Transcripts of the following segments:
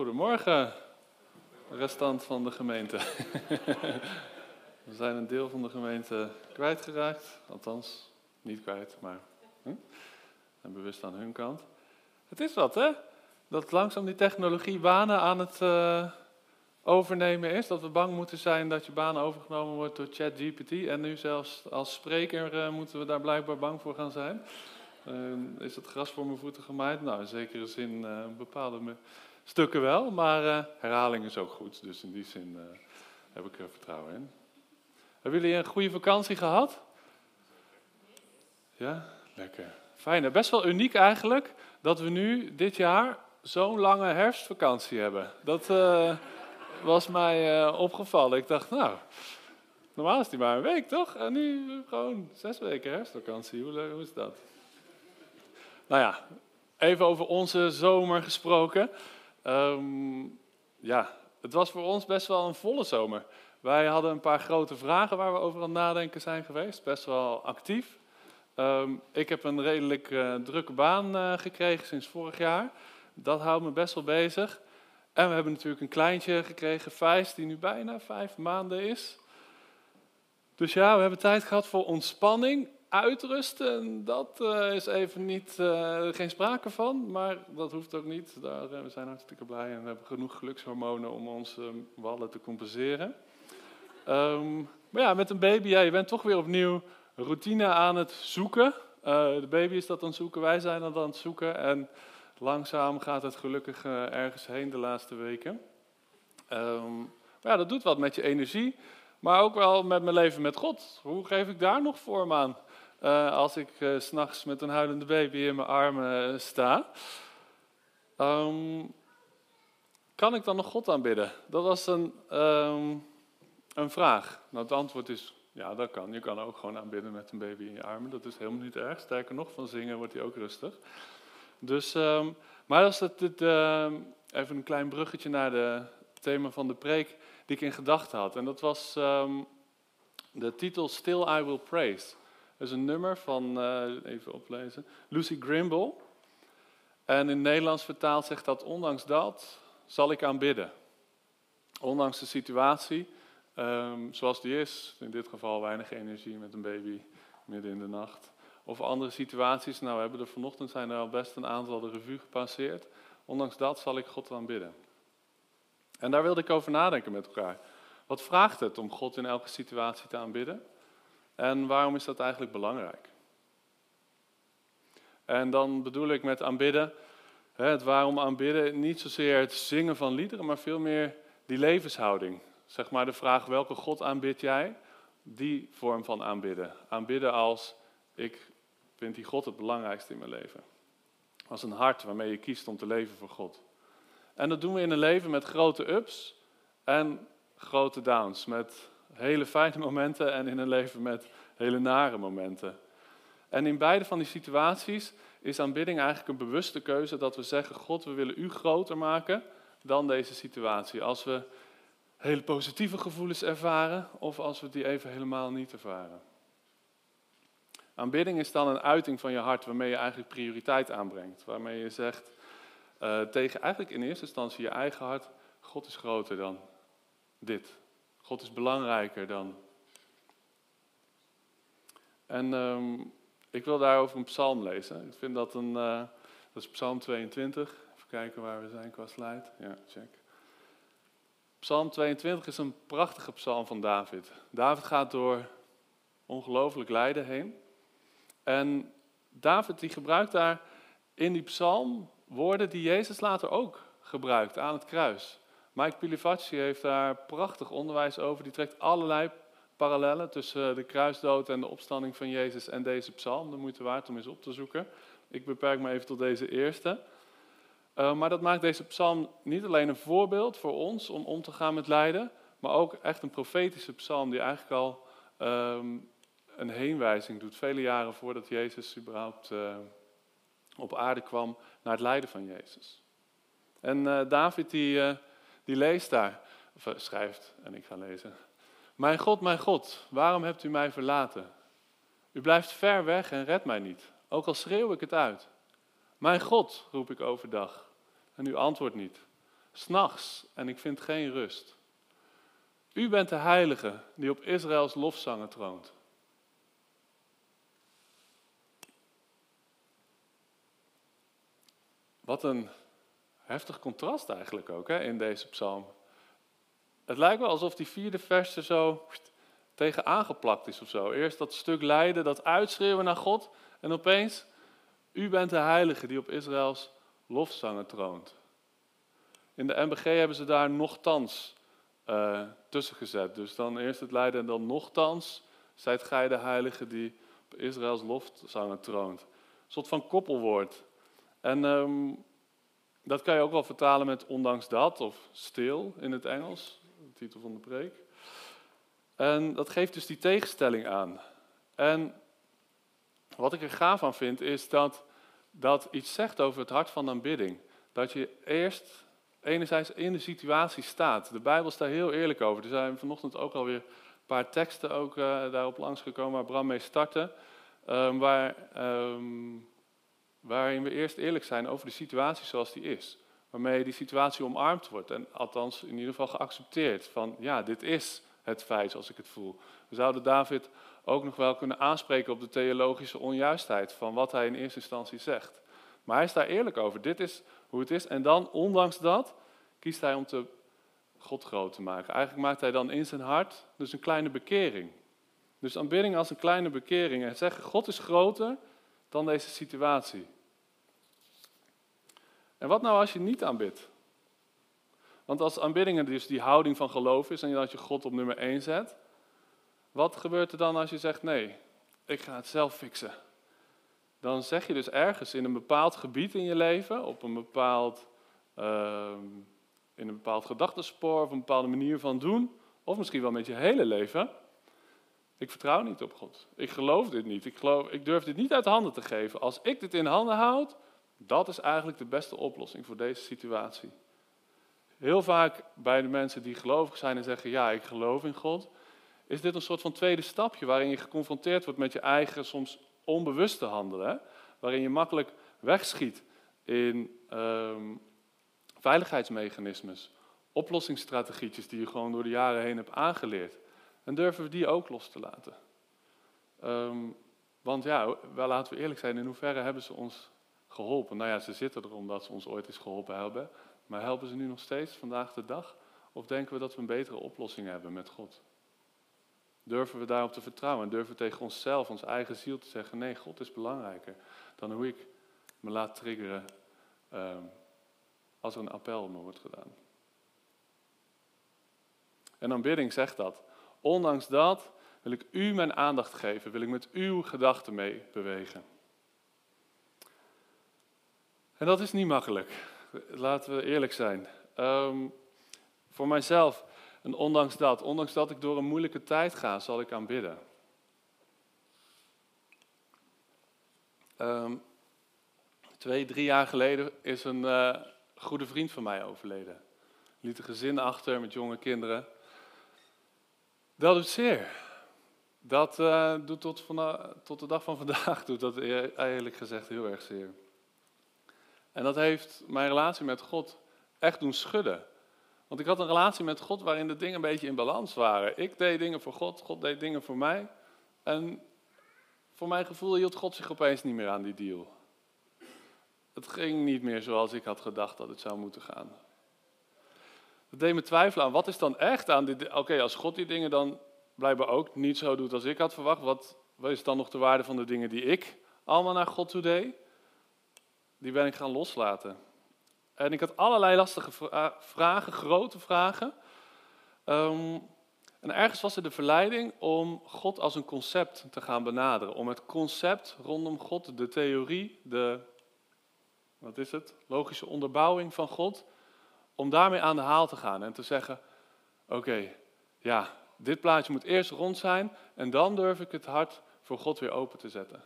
Goedemorgen, restant van de gemeente. We zijn een deel van de gemeente kwijtgeraakt, althans niet kwijt, maar hm? en bewust aan hun kant. Het is wat, hè? Dat langzaam die technologie banen aan het uh, overnemen is. Dat we bang moeten zijn dat je baan overgenomen wordt door ChatGPT. En nu zelfs als spreker uh, moeten we daar blijkbaar bang voor gaan zijn. Uh, is het gras voor mijn voeten gemaaid? Nou, in zekere zin bepaalde stukken wel, maar uh, herhaling is ook goed. Dus in die zin uh, heb ik er vertrouwen in. Hebben jullie een goede vakantie gehad? Ja, lekker. Fijn. Best wel uniek eigenlijk dat we nu dit jaar zo'n lange herfstvakantie hebben. Dat uh, was mij opgevallen. Ik dacht, nou, normaal is die maar een week toch? En nu gewoon zes weken herfstvakantie. Hoe, hoe is dat? Nou ja, even over onze zomer gesproken. Um, ja, het was voor ons best wel een volle zomer. Wij hadden een paar grote vragen waar we over aan nadenken zijn geweest, best wel actief. Um, ik heb een redelijk uh, drukke baan uh, gekregen sinds vorig jaar. Dat houdt me best wel bezig. En we hebben natuurlijk een kleintje gekregen, Vijs, die nu bijna vijf maanden is. Dus ja, we hebben tijd gehad voor ontspanning uitrusten, dat uh, is even niet, uh, geen sprake van, maar dat hoeft ook niet. Daar, uh, we zijn hartstikke blij en we hebben genoeg gelukshormonen om onze wallen te compenseren. Um, maar ja, met een baby, ja, je bent toch weer opnieuw routine aan het zoeken. de baby is dat aan het zoeken, wij zijn dat aan het zoeken en langzaam gaat het gelukkig ergens heen de laatste weken. Um, maar ja, dat doet wat met je energie, maar ook wel met mijn leven met God. Hoe geef ik daar nog vorm aan? Uh, als ik uh, s'nachts met een huilende baby in mijn armen uh, sta. Um, kan ik dan nog God aanbidden? Dat was een, um, een vraag. Nou, het antwoord is ja, dat kan. Je kan ook gewoon aanbidden met een baby in je armen. Dat is helemaal niet erg. Sterker nog, van zingen wordt hij ook rustig. Dus, um, maar als het, het even een klein bruggetje naar het thema van de preek die ik in gedachten had. En dat was de titel Still I Will Praise. Dat is een nummer van, uh, even oplezen, Lucy Grimble. En in Nederlands vertaald zegt dat, ondanks dat zal ik aanbidden. Ondanks de situatie, um, zoals die is, in dit geval weinig energie met een baby midden in de nacht. Of andere situaties, nou we hebben er vanochtend zijn er al best een aantal de revue gepasseerd. Ondanks dat zal ik God aanbidden. En daar wilde ik over nadenken met elkaar. Wat vraagt het om God in elke situatie te aanbidden? En waarom is dat eigenlijk belangrijk? En dan bedoel ik met aanbidden, het waarom aanbidden, niet zozeer het zingen van liederen, maar veel meer die levenshouding. Zeg maar de vraag, welke God aanbid jij? Die vorm van aanbidden. Aanbidden als, ik vind die God het belangrijkste in mijn leven. Als een hart waarmee je kiest om te leven voor God. En dat doen we in een leven met grote ups en grote downs. Met hele fijne momenten en in een leven met hele nare momenten. En in beide van die situaties is aanbidding eigenlijk een bewuste keuze dat we zeggen: God, we willen u groter maken dan deze situatie. Als we hele positieve gevoelens ervaren of als we die even helemaal niet ervaren. Aanbidding is dan een uiting van je hart waarmee je eigenlijk prioriteit aanbrengt. Waarmee je zegt uh, tegen eigenlijk in eerste instantie je eigen hart: God is groter dan dit. God is belangrijker dan. En um, ik wil daarover een psalm lezen. Ik vind dat een, uh, dat is psalm 22. Even kijken waar we zijn qua slide. Ja, check. Psalm 22 is een prachtige psalm van David. David gaat door ongelooflijk lijden heen. En David die gebruikt daar in die psalm woorden die Jezus later ook gebruikt aan het kruis. Mike Pilivacci heeft daar prachtig onderwijs over. Die trekt allerlei parallellen tussen de kruisdood en de opstanding van Jezus en deze psalm. De moeite waard om eens op te zoeken. Ik beperk me even tot deze eerste. Uh, maar dat maakt deze psalm niet alleen een voorbeeld voor ons om om te gaan met lijden, maar ook echt een profetische psalm die eigenlijk al um, een heenwijzing doet, vele jaren voordat Jezus überhaupt uh, op aarde kwam, naar het lijden van Jezus. En David die die leest daar, of eh, schrijft, en ik ga lezen. Mijn God, mijn God, waarom hebt u mij verlaten? U blijft ver weg en redt mij niet, ook al schreeuw ik het uit. Mijn God, roep ik overdag, en u antwoordt niet. s'nachts en ik vind geen rust. U bent de heilige die op Israëls lofzangen troont. Wat een heftig contrast eigenlijk ook hè, in deze psalm. Het lijkt wel alsof die vierde vers er zo tegen aangeplakt is of zo. Eerst dat stuk lijden, dat uitschreeuwen naar God. En opeens, u bent de heilige die op Israëls lofzangen troont. In de MBG hebben ze daar nogthans uh, tussen gezet. Dus dan eerst het lijden en dan nogthans zijt gij de heilige die op Israëls lofzangen troont. Een soort van koppelwoord. En ehm, dat kan je ook wel vertalen met ondanks dat of stil in het Engels, titel van de preek. En dat geeft dus die tegenstelling aan. En wat ik er gaaf aan vind is dat dat iets zegt over het hart van aanbidding. Dat je eerst enerzijds in de situatie staat. De Bijbel staat heel eerlijk over. Er zijn vanochtend ook alweer een paar teksten ook, uh, daarop langsgekomen waar Bram mee startte. Um, waar, um, waarin we eerst eerlijk zijn over de situatie zoals die is. Waarmee die situatie omarmd wordt en althans in ieder geval geaccepteerd. Van ja, dit is het feit zoals ik het voel. We zouden David ook nog wel kunnen aanspreken op de theologische onjuistheid van wat hij in eerste instantie zegt. Maar hij is daar eerlijk over. Dit is hoe het is. En dan, ondanks dat, kiest hij om te God groot te maken. Eigenlijk maakt hij dan in zijn hart dus een kleine bekering. Dus aanbidding als een kleine bekering. En zeggen, God is groter dan deze situatie. En wat nou als je niet aanbidt? Want als aanbidding dus die houding van geloof is en dat je God op nummer 1 zet, wat gebeurt er dan als je zegt nee, ik ga het zelf fixen? Dan zeg je dus ergens in een bepaald gebied in je leven, op een bepaald, uh, in een bepaald gedachtenspoor of een bepaalde manier van doen, of misschien wel met je hele leven, ik vertrouw niet op God. Ik geloof dit niet. Ik, ik durf dit niet uit handen te geven. Als ik dit in handen houd, dat is eigenlijk de beste oplossing voor deze situatie. Heel vaak bij de mensen die gelovig zijn en zeggen: Ja, ik geloof in God, is dit een soort van tweede stapje waarin je geconfronteerd wordt met je eigen, soms onbewuste handelen. Waarin je makkelijk wegschiet in um, veiligheidsmechanismes, oplossingsstrategietjes die je gewoon door de jaren heen hebt aangeleerd. En durven we die ook los te laten? Um, want ja, wel laten we eerlijk zijn, in hoeverre hebben ze ons geholpen? Nou ja, ze zitten er omdat ze ons ooit eens geholpen hebben. Maar helpen ze nu nog steeds vandaag de dag? Of denken we dat we een betere oplossing hebben met God? Durven we daarop te vertrouwen en durven we tegen onszelf, onze eigen ziel te zeggen: nee, God is belangrijker dan hoe ik me laat triggeren um, als er een appel op me wordt gedaan. En aanbidding zegt dat. Ondanks dat wil ik u mijn aandacht geven, wil ik met uw gedachten mee bewegen. En dat is niet makkelijk, laten we eerlijk zijn. Um, voor mijzelf, en ondanks dat, ondanks dat ik door een moeilijke tijd ga, zal ik aanbidden. Um, twee, drie jaar geleden is een uh, goede vriend van mij overleden. Liet een gezin achter met jonge kinderen. Dat doet zeer. Dat uh, doet tot, van, tot, de dag van vandaag doet dat e-, eigenlijk gezegd heel erg zeer. En dat heeft mijn relatie met God echt doen schudden. Want ik had een relatie met God waarin de dingen een beetje in balans waren. Ik deed dingen voor God, God deed dingen voor mij. En voor mijn gevoel hield God zich opeens niet meer aan die deal. Het ging niet meer zoals ik had gedacht dat het zou moeten gaan. Dat deed me twijfelen aan wat is dan echt aan dit. Oké, als God die dingen dan blijkbaar ook niet zo doet als ik had verwacht, wat, wat is dan nog de waarde van de dingen die ik allemaal naar God toe deed? Die ben ik gaan loslaten. En ik had allerlei lastige eh, vragen, grote vragen. Ehm, en ergens was er de verleiding om God als een concept te gaan benaderen. Om het concept rondom God, de theorie, de wat is het? Logische onderbouwing van God om daarmee aan de haal te gaan en te zeggen: Oké, ja, dit plaatje moet eerst rond zijn en dan durf ik het hart voor God weer open te zetten.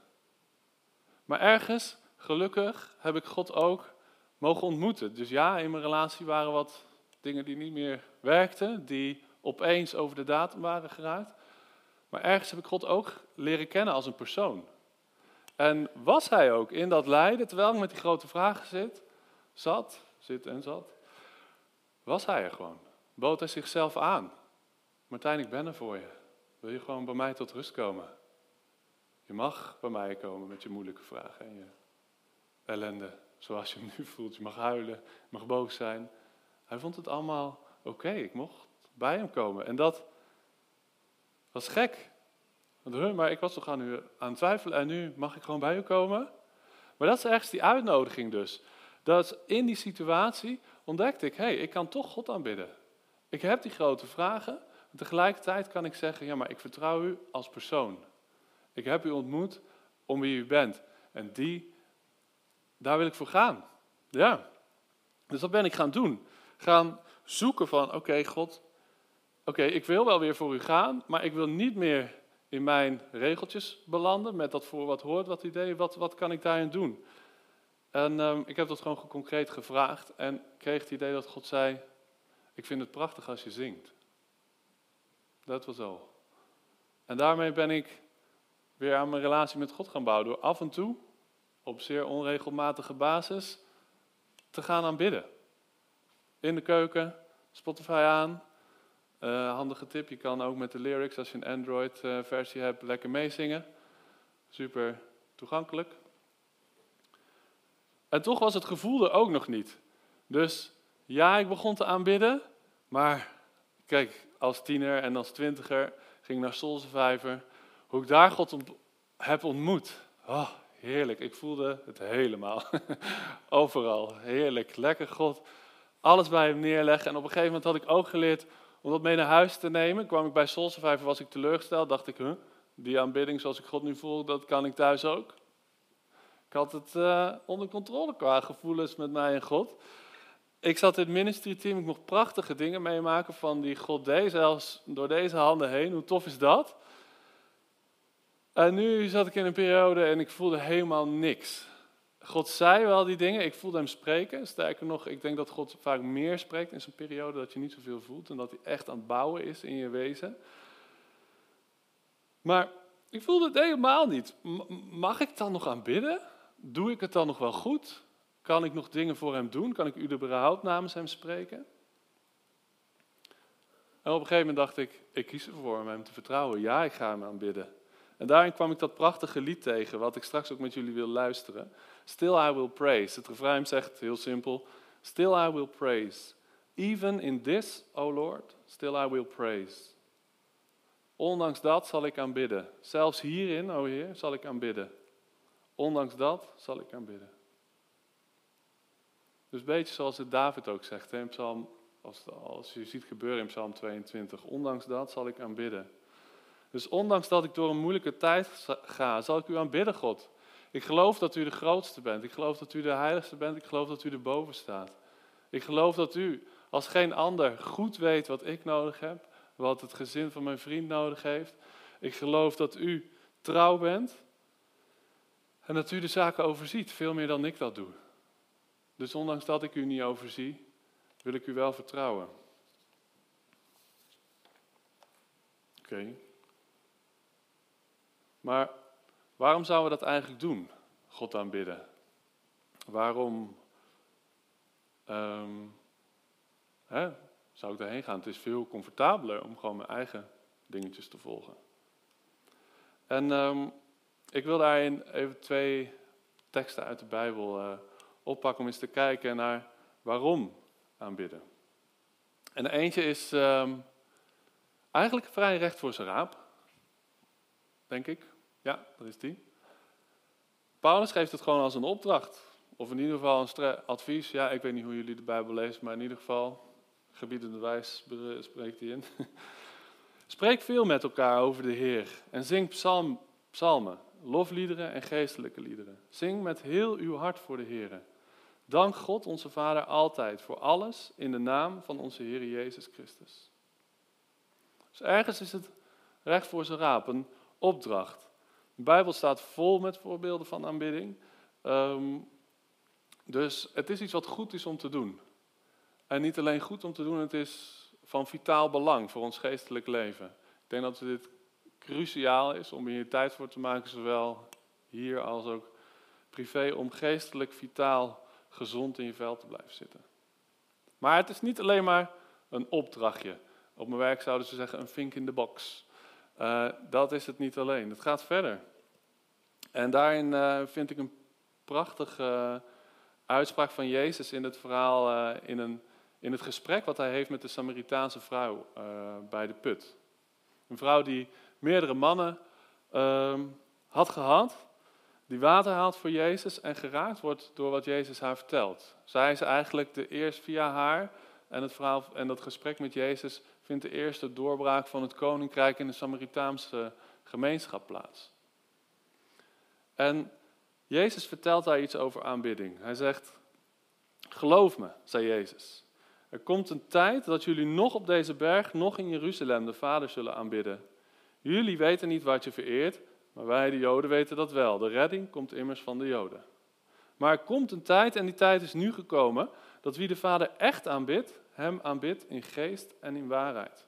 Maar ergens, gelukkig, heb ik God ook mogen ontmoeten. Dus ja, in mijn relatie waren wat dingen die niet meer werkten, die opeens over de datum waren geraakt. Maar ergens heb ik God ook leren kennen als een persoon. En was hij ook in dat lijden, terwijl ik met die grote vragen zit, zat, zit en zat, was hij er gewoon. Bood hij zichzelf aan. Martijn, ik ben er voor je. Wil je gewoon bij mij tot rust komen? Je mag bij mij komen met je moeilijke vragen en je ellende, zoals je hem nu voelt. Je mag huilen, je mag boos zijn. Hij vond het allemaal oké. Ik mocht bij hem komen. En dat was gek. Maar ik was toch aan u aan het twijfelen en nu mag ik gewoon bij u komen? Maar dat is ergens die uitnodiging dus. Dat in die situatie ontdekte ik, hé, hey, ik kan toch God aanbidden. Ik heb die grote vragen. En tegelijkertijd kan ik zeggen, ja, maar ik vertrouw u als persoon. Ik heb u ontmoet om wie u bent. En die, daar wil ik voor gaan. Ja. Dus dat ben ik gaan doen. Gaan zoeken van, oké, God, oké, ik wil wel weer voor u gaan, maar ik wil niet meer in mijn regeltjes belanden met dat voor wat hoort, wat idee, wat, wat kan ik daarin doen? En um, ik heb dat gewoon concreet gevraagd en kreeg het idee dat God zei, ik vind het prachtig als je zingt. Dat was al. En daarmee ben ik weer aan mijn relatie met God gaan bouwen. Door af en toe, op zeer onregelmatige basis, te gaan aanbidden. In de keuken, Spotify aan. Uh, handige tip, je kan ook met de lyrics, als je een Android-versie hebt, lekker meezingen. Super toegankelijk. En toch was het gevoel er ook nog niet. Dus ja, ik begon te aanbidden, maar kijk, als tiener en als twintiger ging ik naar Soul Survivor. Hoe ik daar God heb ontmoet. Oh, heerlijk. Ik voelde het helemaal. Overal. Heerlijk. Lekker God. Alles bij hem neerleggen. En op een gegeven moment had ik ook geleerd om dat mee naar huis te nemen. Kwam ik bij Soul Survivor, was ik teleurgesteld. Dacht ik, die aanbidding zoals ik God nu voel, dat kan ik thuis ook. Ik had het uh, onder controle qua gevoelens met mij en God. Ik zat in het ministry team, ik mocht prachtige dingen meemaken van die God deed, zelfs door deze handen heen. Hoe tof is dat? En nu zat ik in een periode en ik voelde helemaal niks. God zei wel die dingen, ik voelde hem spreken. Sterker nog, ik denk dat God vaak meer spreekt in zo'n periode dat je niet zoveel voelt en dat hij echt aan het bouwen is in je wezen. Maar ik voelde het helemaal niet. Mag ik dan nog aanbidden? Doe ik het dan nog wel goed? Kan ik nog dingen voor hem doen? Kan ik u überhaupt namens hem spreken? En op een gegeven moment dacht ik, ik kies ervoor om hem te vertrouwen. Ja, ik ga hem aanbidden. En daarin kwam ik dat prachtige lied tegen, wat ik straks ook met jullie wil luisteren. Still I will praise. Het refrein zegt heel simpel, Still I will praise. Even in this, O Lord, still I will praise. Ondanks dat zal ik aanbidden. Zelfs hierin, o Heer, zal ik aanbidden. Ondanks dat zal ik aanbidden. Dus een beetje zoals het David ook zegt in Psalm, als, als je ziet gebeuren in Psalm 22. Ondanks dat zal ik aanbidden. Dus ondanks dat ik door een moeilijke tijd ga, zal ik u aanbidden, God. Ik geloof dat u de grootste bent. Ik geloof dat u de heiligste bent. Ik geloof dat u erboven staat. Ik geloof dat u als geen ander goed weet wat ik nodig heb, wat het gezin van mijn vriend nodig heeft. Ik geloof dat u trouw bent en dat u de zaken overziet, veel meer dan ik dat doe. Dus ondanks dat ik u niet overzie, wil ik u wel vertrouwen. Oké. Maar waarom zouden we dat eigenlijk doen? God aanbidden. Waarom um, hè, zou ik daarheen gaan? Het is veel comfortabeler om gewoon mijn eigen dingetjes te volgen. En um, ik wil daarin even twee teksten uit de Bijbel uh, oppakken om eens te kijken naar waarom aanbidden. En eentje is um, eigenlijk vrij recht voor zijn raap, denk ik. Ja, dat is die. Paulus geeft het gewoon als een opdracht. Of in ieder geval een advies. Ja, ik weet niet hoe jullie de Bijbel lezen, maar in ieder geval, gebiedende wijs spreekt hij in. Spreek veel met elkaar over de Heer en zing psalm, psalmen, lofliederen en geestelijke liederen. Zing met heel uw hart voor de Heer. Dank God onze Vader altijd voor alles in de naam van onze Heer Jezus Christus. Dus ergens is het recht voor zijn raap, een opdracht. De Bijbel staat vol met voorbeelden van aanbidding. Ehm, dus het is iets wat goed is om te doen. En niet alleen goed om te doen, het is van vitaal belang voor ons geestelijk leven. Ik denk dat dit cruciaal is om hier tijd voor te maken, zowel hier als ook privé, om geestelijk vitaal gezond in je vel te blijven zitten. Maar het is niet alleen maar een opdrachtje. Op mijn werk zouden ze zeggen een vink in de box. Uh, dat is het niet alleen. Het gaat verder. En daarin uh, vind ik een prachtige uh, uitspraak van Jezus in het verhaal, in, een, in het gesprek wat hij heeft met de Samaritaanse vrouw bij de put. Een vrouw die meerdere mannen ehm, had gehad, die water haalt voor Jezus en geraakt wordt door wat Jezus haar vertelt. Zij is eigenlijk de eerst via haar en het verhaal en dat gesprek met Jezus vindt de eerste doorbraak van het koninkrijk in de Samaritaanse gemeenschap plaats. En Jezus vertelt daar iets over aanbidding. Hij zegt: Geloof me, zei Jezus. Er komt een tijd dat jullie nog op deze berg, nog in Jeruzalem de Vader zullen aanbidden. Jullie weten niet wat je vereert, maar wij, de Joden, weten dat wel. De redding komt immers van de Joden. Maar er komt een tijd, en die tijd is nu gekomen, dat wie de Vader echt aanbidt, hem aanbidt in geest en in waarheid.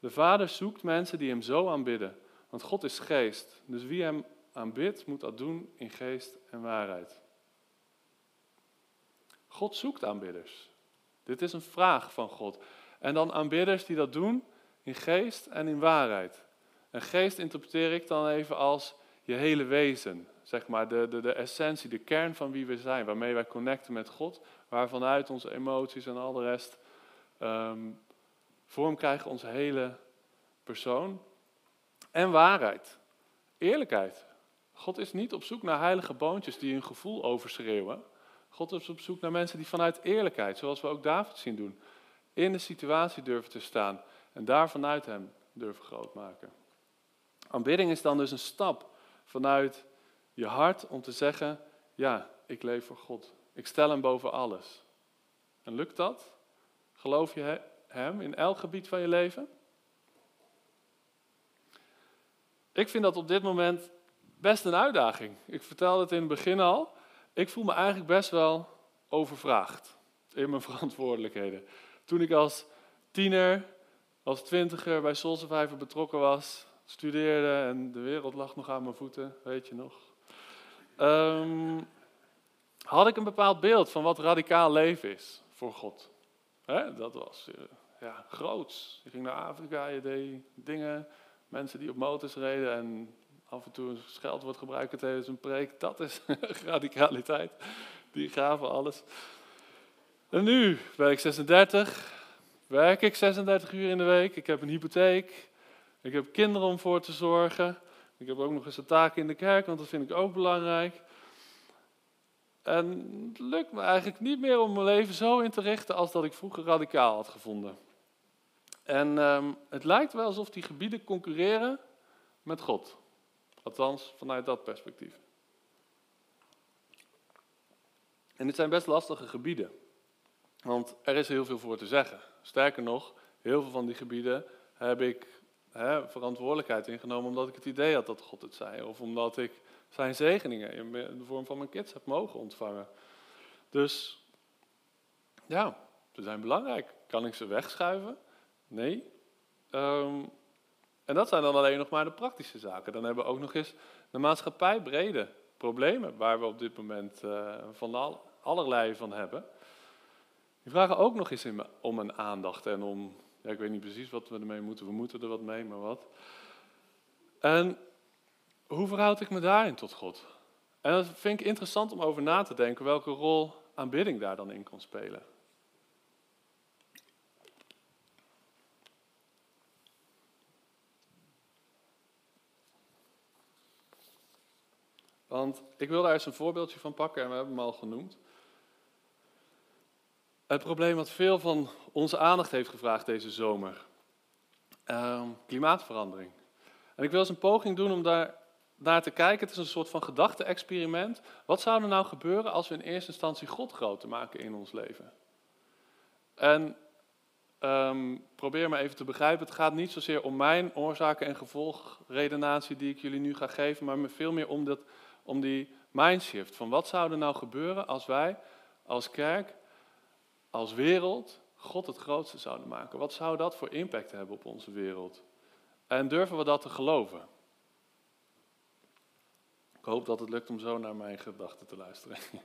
De Vader zoekt mensen die hem zo aanbidden, want God is geest. Dus wie hem aanbidt, moet dat doen in geest en waarheid. God zoekt aanbidders. Dit is een vraag van God. En dan aanbidders die dat doen in geest en in waarheid. En geest interpreteer ik dan even als je hele wezen. Zeg maar de, de, de essentie, de kern van wie we zijn. Waarmee wij connecten met God. Waarvanuit onze emoties en al de rest um, vorm krijgen onze hele persoon. En waarheid. Eerlijkheid. God is niet op zoek naar heilige boontjes die een gevoel overschreeuwen. God is op zoek naar mensen die vanuit eerlijkheid, zoals we ook David zien doen, in de situatie durven te staan en daar vanuit hem durven grootmaken. Aanbidding is dan dus een stap vanuit je hart om te zeggen, ja, ik leef voor God. Ik stel hem boven alles. En lukt dat? Geloof je hem in elk gebied van je leven? Ik vind dat op dit moment best een uitdaging. Ik vertelde het in het begin al. Ik voel me eigenlijk best wel overvraagd in mijn verantwoordelijkheden. Toen ik als tiener, als twintiger bij Soul Survivor betrokken was, studeerde en de wereld lag nog aan mijn voeten, weet je nog. Um, had ik een bepaald beeld van wat radicaal leven is voor God. dat was uh, ja, groots. Je ging naar Afrika, je deed dingen, mensen die op motors reden en af en toe een scheldwoord gebruiken tijdens een preek. Dat is radicaliteit. Die gaven alles. En nu ben ik 36, werk ik 36 uur in de week, ik heb een hypotheek, ik heb kinderen om voor te zorgen. Ik heb ook nog eens een taak in de kerk, want dat vind ik ook belangrijk. En het lukt me eigenlijk niet meer om mijn leven zo in te richten als dat ik vroeger radicaal had gevonden. En um, het lijkt wel alsof die gebieden concurreren met God. Althans, vanuit dat perspectief. En dit zijn best lastige gebieden. Want er is heel veel voor te zeggen. Sterker nog, heel veel van die gebieden heb ik verantwoordelijkheid ingenomen omdat ik het idee had dat God het zei. Of omdat ik zijn zegeningen in de vorm van mijn kids heb mogen ontvangen. Dus ja, ze zijn belangrijk. Kan ik ze wegschuiven? Nee. Ehm, en dat zijn dan alleen nog maar de praktische zaken. Dan hebben we ook nog eens de maatschappij brede problemen waar we op dit moment uh, van al, allerlei van hebben. Die vragen ook nog eens om een aandacht en om ja, ik weet niet precies wat we ermee moeten. We moeten er wat mee, maar wat. En hoe verhoud ik me daarin tot God? En dat vind ik interessant om over na te denken welke rol aanbidding daar dan in kan spelen. Want ik wil daar eens een voorbeeldje van pakken en we hebben hem al genoemd. Het probleem wat veel van onze aandacht heeft gevraagd deze zomer. Ehm, klimaatverandering. En ik wil eens een poging doen om daar naar te kijken. Het is een soort van gedachte-experiment. Wat zou er nou gebeuren als we in eerste instantie God groter maken in ons leven? En ehm, probeer me even te begrijpen. Het gaat niet zozeer om mijn oorzaken- en gevolgredenatie die ik jullie nu ga geven, maar veel meer om, dat, om die mindshift. Van wat zou er nou gebeuren als wij als kerk als wereld God het grootste zouden maken? Wat zou dat voor impact hebben op onze wereld? En durven we dat te geloven? Ik hoop dat het lukt om zo naar mijn gedachten te luisteren.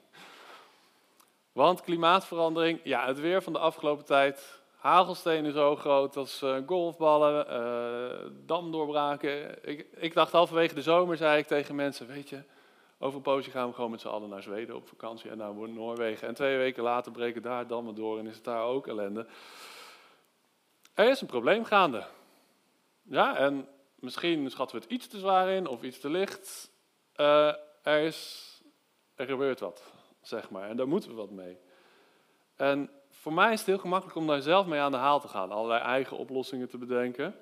Want klimaatverandering, ja, het weer van de afgelopen tijd, hagelstenen zo groot als uh, golfballen, uh, damdoorbraken. Ik, ik dacht halverwege de zomer, zei ik tegen mensen, weet je, over een poosje gaan we gewoon met z'n allen naar Zweden op vakantie en naar Noorwegen. En twee weken later breken daar dammen door en is het daar ook ellende. Er is een probleem gaande. Ja, en misschien schatten we het iets te zwaar in of iets te licht. Uh, er, is, er gebeurt wat, zeg maar. En daar moeten we wat mee. En voor mij is het heel gemakkelijk om daar zelf mee aan de haal te gaan. Allerlei eigen oplossingen te bedenken.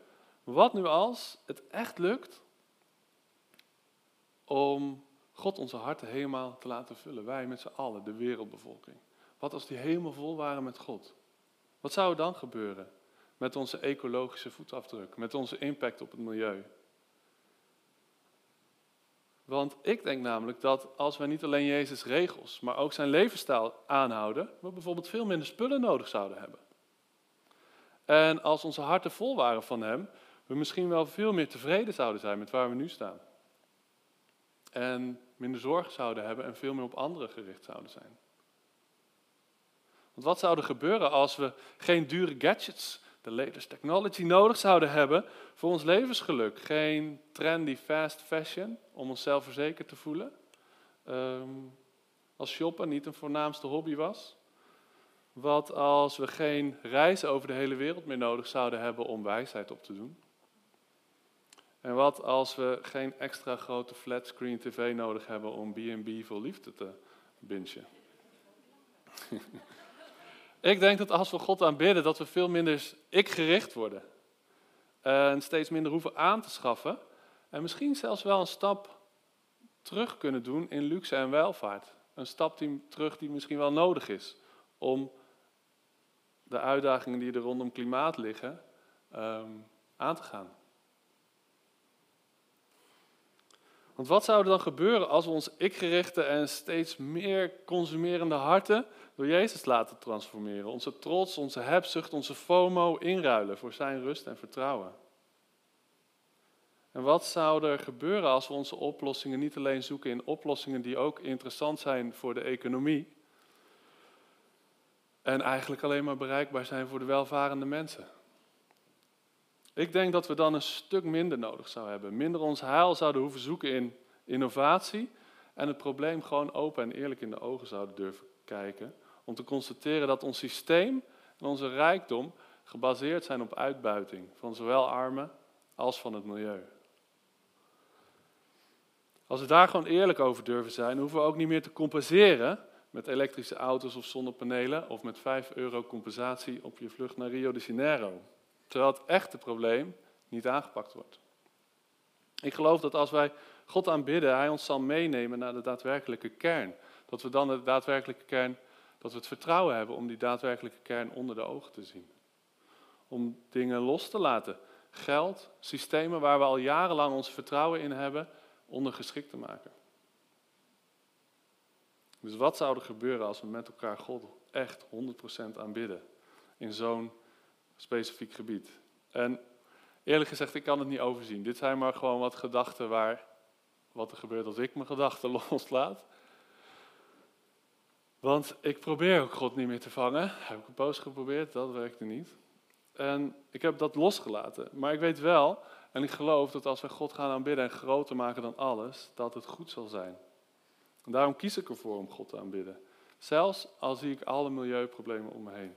Wat nu als het echt lukt om God onze harten helemaal te laten vullen? Wij met z'n allen, de wereldbevolking. Wat als die helemaal vol waren met God? Wat zou er dan gebeuren met onze ecologische voetafdruk, met onze impact op het milieu? Want ik denk namelijk dat als wij niet alleen Jezus regels, maar ook zijn levensstijl aanhouden, we bijvoorbeeld veel minder spullen nodig zouden hebben. En als onze harten vol waren van Hem, we misschien wel veel meer tevreden zouden zijn met waar we nu staan. En minder zorg zouden hebben en veel meer op anderen gericht zouden zijn. Want wat zou er gebeuren als we geen dure gadgets de latest technology nodig zouden hebben voor ons levensgeluk. Geen trendy fast fashion om ons zelfverzekerd te voelen. Um, als shoppen niet een voornaamste hobby was. Wat als we geen reizen over de hele wereld meer nodig zouden hebben om wijsheid op te doen. En wat als we geen extra grote flatscreen tv nodig hebben om B&B voor liefde te bingen. Ik denk dat als we God aanbidden, dat we veel minder ik-gericht worden. En steeds minder hoeven aan te schaffen. En misschien zelfs wel een stap terug kunnen doen in luxe en welvaart. Een stap die, terug die misschien wel nodig is om de uitdagingen die er rondom klimaat liggen um, aan te gaan. Want wat zou er dan gebeuren als we ons ik-gerichte en steeds meer consumerende harten door Jezus laten transformeren? Onze trots, onze hebzucht, onze FOMO inruilen voor zijn rust en vertrouwen. En wat zou er gebeuren als we onze oplossingen niet alleen zoeken in oplossingen die ook interessant zijn voor de economie en eigenlijk alleen maar bereikbaar zijn voor de welvarende mensen? Ik denk dat we dan een stuk minder nodig zouden hebben. Minder ons heil zouden hoeven zoeken in innovatie. En het probleem gewoon open en eerlijk in de ogen zouden durven kijken. Om te constateren dat ons systeem en onze rijkdom gebaseerd zijn op uitbuiting van zowel armen als van het milieu. Als we daar gewoon eerlijk over durven zijn, hoeven we ook niet meer te compenseren met elektrische auto's of zonnepanelen of met 5 euro compensatie op je vlucht naar Rio de Janeiro terwijl het echte probleem niet aangepakt wordt. Ik geloof dat als wij God aanbidden, Hij ons zal meenemen naar de daadwerkelijke kern. Dat we dan de daadwerkelijke kern, dat we het vertrouwen hebben om die daadwerkelijke kern onder de ogen te zien. Om dingen los te laten. Geld, systemen waar we al jarenlang ons vertrouwen in hebben, ondergeschikt te maken. Dus wat zou er gebeuren als we met elkaar God echt 100% aanbidden in zo'n specifiek gebied. En eerlijk gezegd, ik kan het niet overzien. Dit zijn maar gewoon wat gedachten waar, wat er gebeurt als ik mijn gedachten loslaat. Want ik probeer ook God niet meer te vangen. Heb ik een poos geprobeerd, dat werkte niet. En ik heb dat losgelaten. Maar ik weet wel, en ik geloof dat als we God gaan aanbidden en groter maken dan alles, dat het goed zal zijn. En daarom kies ik ervoor om God te aanbidden. Zelfs al zie ik alle milieuproblemen om me heen.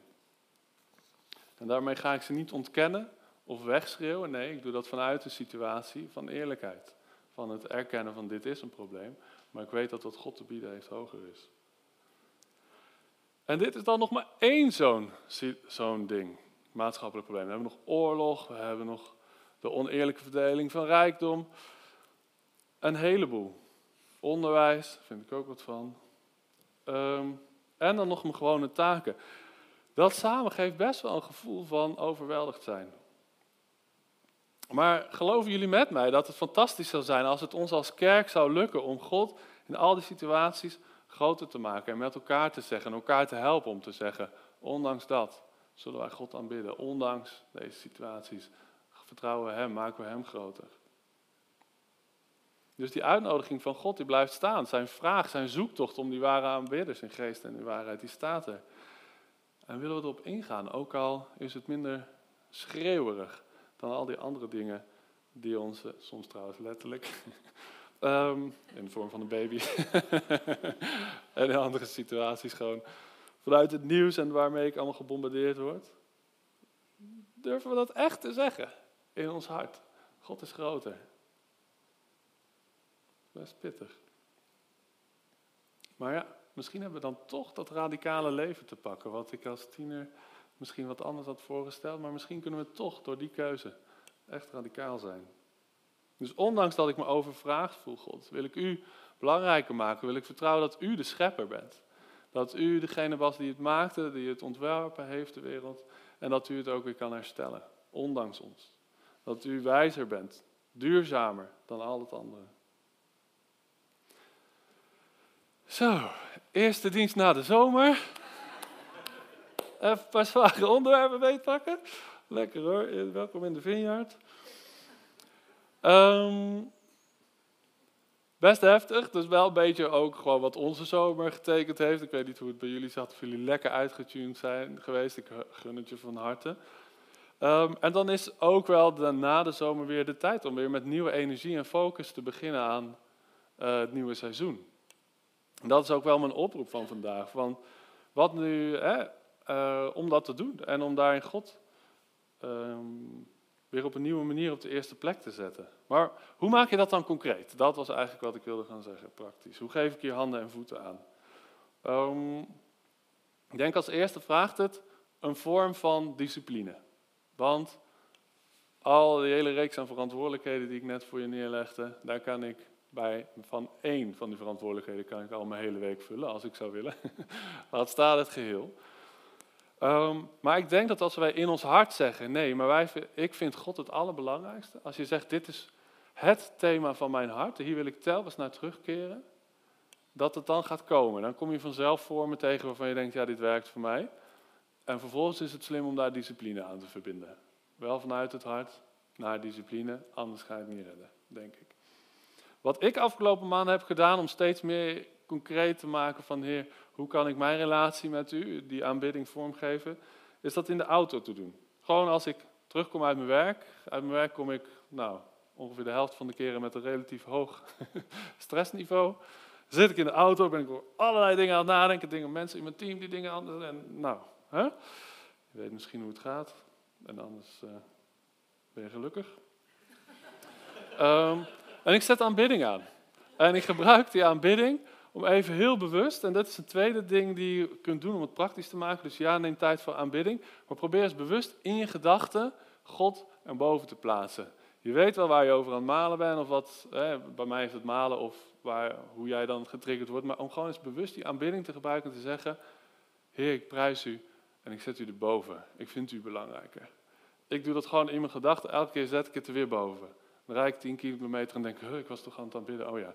En daarmee ga ik ze niet ontkennen of wegschreeuwen. Nee, ik doe dat vanuit een situatie van eerlijkheid. Van het erkennen van dit is een probleem. Maar ik weet dat wat God te bieden heeft hoger is. En dit is dan nog maar één zo'n ding. Maatschappelijk probleem. We hebben nog oorlog. We hebben nog de oneerlijke verdeling van rijkdom. Een heleboel. Onderwijs, vind ik ook wat van. Ehm, en dan nog mijn gewone taken. Dat samen geeft best wel een gevoel van overweldigd zijn. Maar geloven jullie met mij dat het fantastisch zou zijn als het ons als kerk zou lukken om God in al die situaties groter te maken en met elkaar te zeggen en elkaar te helpen om te zeggen, ondanks dat zullen wij God aanbidden, ondanks deze situaties vertrouwen we Hem, maken we Hem groter. Dus die uitnodiging van God die blijft staan. Zijn vraag, zijn zoektocht om die ware aanbidders in geest en in waarheid, die staat er. En willen we erop ingaan, ook al is het minder schreeuwerig dan al die andere dingen die ons, soms trouwens letterlijk, ehm, in de vorm van een baby, en in andere situaties gewoon, vanuit het nieuws en waarmee ik allemaal gebombardeerd word. Durven we dat echt te zeggen in ons hart? God is groter. Best pittig. Maar ja, misschien hebben we dan toch dat radicale leven te pakken, wat ik als tiener misschien wat anders had voorgesteld, maar misschien kunnen we toch door die keuze echt radicaal zijn. Dus ondanks dat ik me overvraagd voel, God, wil ik u belangrijker maken, wil ik vertrouwen dat u de schepper bent. Dat u degene was die het maakte, die het ontwerpen heeft, de wereld, en dat u het ook weer kan herstellen, ondanks ons. Dat u wijzer bent, duurzamer dan al het andere. Zo, eerste dienst na de zomer. Even een paar zware onderwerpen beetpakken. Lekker hoor, welkom in de Vineyard. Um, best heftig, dus wel een beetje ook gewoon wat onze zomer getekend heeft. Ik weet niet hoe het bij jullie zat, of jullie lekker uitgetuned zijn geweest. Ik gun het je van harte. Um, en dan is ook wel na de zomer weer de tijd om weer met nieuwe energie en focus te beginnen aan uh, het nieuwe seizoen. Dat is ook wel mijn oproep van vandaag. Van wat nu, hè, uh, om dat te doen en om daarin God um, weer op een nieuwe manier op de eerste plek te zetten. Maar hoe maak je dat dan concreet? Dat was eigenlijk wat ik wilde gaan zeggen, praktisch. Hoe geef ik je handen en voeten aan? Um, ik denk als eerste vraagt het een vorm van discipline. Want al die hele reeks aan verantwoordelijkheden die ik net voor je neerlegde, daar kan ik bij van één van die verantwoordelijkheden kan ik al mijn hele week vullen als ik zou willen. Laat staat het geheel. Um, maar ik denk dat als wij in ons hart zeggen, nee, maar wij, ik vind God het allerbelangrijkste. Als je zegt, dit is het thema van mijn hart, hier wil ik telkens naar terugkeren. Dat het dan gaat komen. Dan kom je vanzelf vormen tegen waarvan je denkt, ja, dit werkt voor mij. En vervolgens is het slim om daar discipline aan te verbinden. Wel vanuit het hart naar discipline, anders ga je het niet redden, denk ik. Wat ik afgelopen maanden heb gedaan om steeds meer concreet te maken van Heer, hoe kan ik mijn relatie met u, die aanbidding vormgeven, is dat in de auto te doen. Gewoon als ik terugkom uit mijn werk, uit mijn werk kom ik nou, ongeveer de helft van de keren met een relatief hoog stressniveau. Zit ik in de auto, ben ik over allerlei dingen aan het nadenken, dingen, mensen in mijn team die dingen anders. En nou, hè? je weet misschien hoe het gaat. En anders uh, ben je gelukkig. um, en ik zet aanbidding aan. En ik gebruik die aanbidding om even heel bewust, en dat is een tweede ding die je kunt doen om het praktisch te maken. Dus ja, neem tijd voor aanbidding. Maar probeer eens bewust in je gedachten God erboven te plaatsen. Je weet wel waar je over aan het malen bent, of wat, bij mij is het malen, of waar, hoe jij dan getriggerd wordt. Maar om gewoon eens bewust die aanbidding te gebruiken en te zeggen: Heer, ik prijs u en ik zet u erboven. Ik vind u belangrijker. Ik doe dat gewoon in mijn gedachten, elke keer zet ik het er weer boven. Dan rijd ik 10 kilometer en denk ik, ik was toch aan het aanbidden. Oh ja,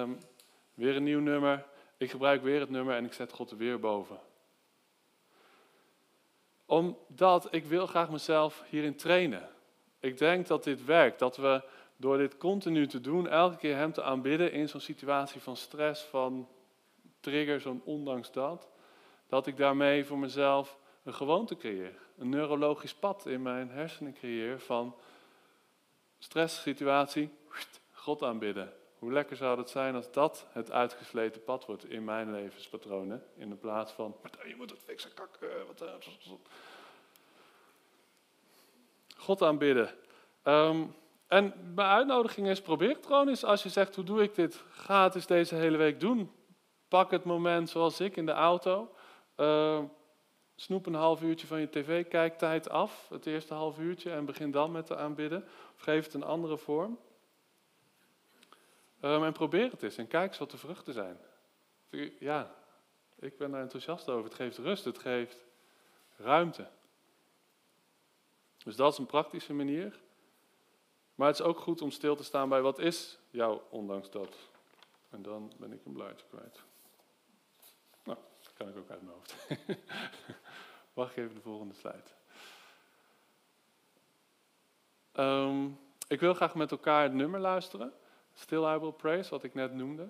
um, weer een nieuw nummer. Ik gebruik weer het nummer en ik zet God er weer boven. Omdat ik wil graag mezelf hierin trainen. Ik denk dat dit werkt. Dat we door dit continu te doen, elke keer Hem te aanbidden in zo'n situatie van stress, van trigger, zo'n ondanks dat. Dat ik daarmee voor mezelf een gewoonte creëer. Een neurologisch pad in mijn hersenen creëer van stresssituatie, God aanbidden. Hoe lekker zou het zijn als dat het uitgesleten pad wordt in mijn levenspatronen. In plaats van, je moet het fixen, kak. Wat, eh, God aanbidden. Um, en mijn uitnodiging is, probeer het gewoon eens. Als je zegt, hoe doe ik dit? Ga het eens deze hele week doen. Pak het moment zoals ik in de auto. Uh, snoep een half uurtje van je tv-kijktijd af, het eerste half uurtje, en begin dan met te aanbidden. Of geef het een andere vorm. Um, en probeer het eens en kijk eens wat de vruchten zijn. Ja, ik ben daar enthousiast over. Het geeft rust, het geeft ruimte. Dus dat is een praktische manier. Maar het is ook goed om stil te staan bij wat is jouw ondanks dat. En dan ben ik een blaadje kwijt. Nou, dat kan ik ook uit mijn hoofd. Wacht even de volgende slide. Um, ik wil graag met elkaar het nummer luisteren. Still I Will Praise, wat ik net noemde.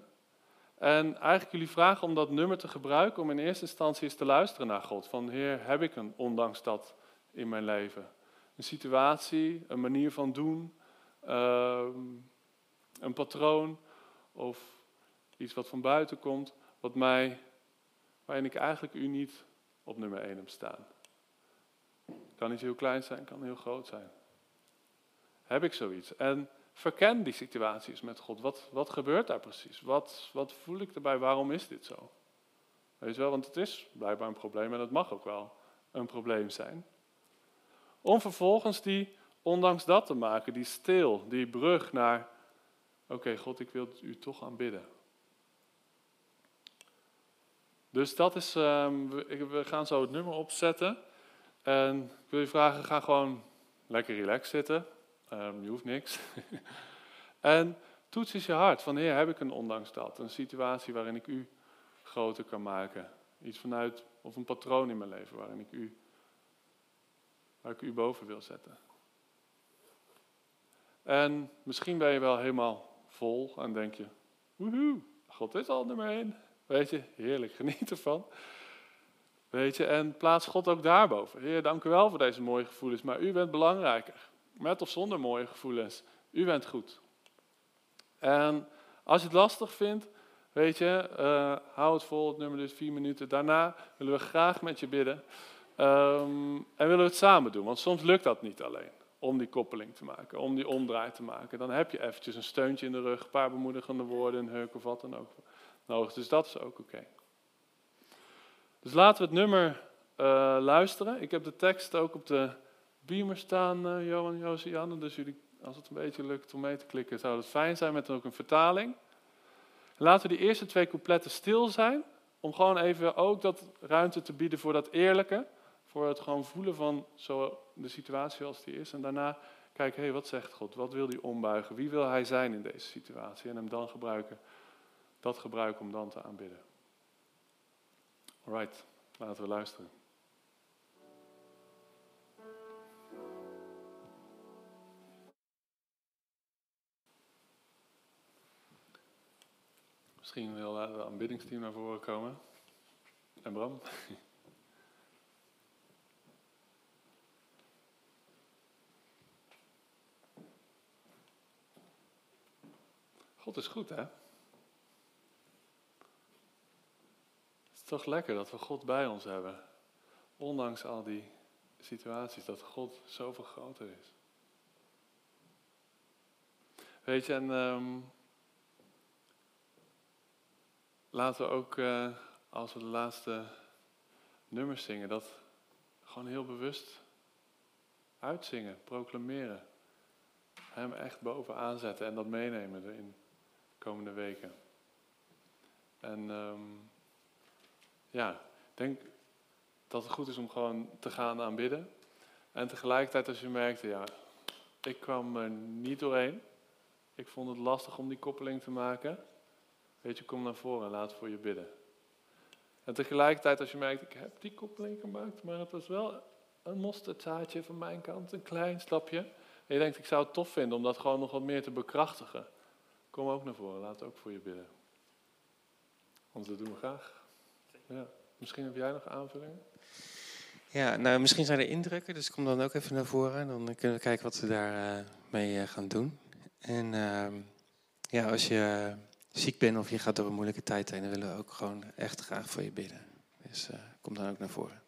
En eigenlijk jullie vragen om dat nummer te gebruiken om in eerste instantie eens te luisteren naar God. Van Heer, heb ik een ondanks dat in mijn leven? Een situatie, een manier van doen, ehm, een patroon of iets wat van buiten komt, wat mij, waarin ik eigenlijk u niet op nummer 1 heb staan. Kan niet heel klein zijn, kan heel groot zijn. Heb ik zoiets? En verken die situaties met God. Wat, wat gebeurt daar precies? Wat, wat voel ik erbij? Waarom is dit zo? Weet je wel, want het is blijkbaar een probleem en het mag ook wel een probleem zijn. Om vervolgens die, ondanks dat te maken, die stil, die brug naar, oké God, ik wil u toch aanbidden. Dus dat is, um, we, gaan zo het nummer opzetten. En ik wil je vragen, ga gewoon lekker relaxed zitten. Um, je hoeft niks. en toets eens je hart. Van heer, heb ik een ondanks dat? Een situatie waarin ik u groter kan maken. Iets vanuit, of een patroon in mijn leven waarin ik u, waar ik u boven wil zetten. En misschien ben je wel helemaal vol en denk je, woehoe, God is al nummer één. Weet je, heerlijk, geniet ervan. Weet je, en plaats God ook daarboven. Heer, dank u wel voor deze mooie gevoelens, maar u bent belangrijker. Met of zonder mooie gevoelens. U bent goed. En als je het lastig vindt, weet je, uh, hou het vol, het nummer dus vier minuten. Daarna willen we graag met je bidden. Um, en willen we het samen doen, want soms lukt dat niet alleen. Om die koppeling te maken, om die omdraai te maken. Dan heb je eventjes een steuntje in de rug, een paar bemoedigende woorden, een heuk of wat dan ook nodig. Dus dat is ook oké. Dus laten we het nummer uh, luisteren. Ik heb de tekst ook op de beamer staan, uh, Johan, Josianne. Dus jullie, als het een beetje lukt om mee te klikken, zou het fijn zijn met ook een vertaling. Laten we die eerste twee coupletten stil zijn. Om gewoon even ook dat ruimte te bieden voor dat eerlijke. Voor het gewoon voelen van zo de situatie zoals die is. En daarna kijken, hé, hey, wat zegt God? Wat wil hij ombuigen? Wie wil hij zijn in deze situatie? En hem dan gebruiken, dat gebruiken om dan te aanbidden. Alright, laten we luisteren. Misschien wil het aanbiddingsteam naar voren komen. En Bram. God is goed, hè? Het is toch lekker dat we God bij ons hebben. Ondanks al die situaties, dat God zoveel groter is. Weet je, en um, laten we ook, uh, als we de laatste nummers zingen, dat gewoon heel bewust uitzingen, proclameren. Hem echt bovenaan zetten en dat meenemen in de komende weken. En um, ja, ik denk dat het goed is om gewoon te gaan aanbidden. En tegelijkertijd als je merkt, ja, ik kwam er niet doorheen. Ik vond het lastig om die koppeling te maken. Weet je, kom naar voren en laat voor je bidden. En tegelijkertijd als je merkt, ik heb die koppeling gemaakt, maar het was wel een mosterdzaadje van mijn kant, een klein stapje. En je denkt, ik zou het tof vinden om dat gewoon nog wat meer te bekrachtigen. Kom ook naar voren, laat ook voor je bidden. Want dat doen we graag. Ja. Misschien heb jij nog aanvullingen? Ja, nou misschien zijn er indrukken, dus kom dan ook even naar voren. En dan kunnen we kijken wat we daar uh, mee uh, gaan doen. En uh, ja, als je ziek bent of je gaat door een moeilijke tijd heen, dan willen we ook gewoon echt graag voor je bidden. Dus kom dan ook naar voren.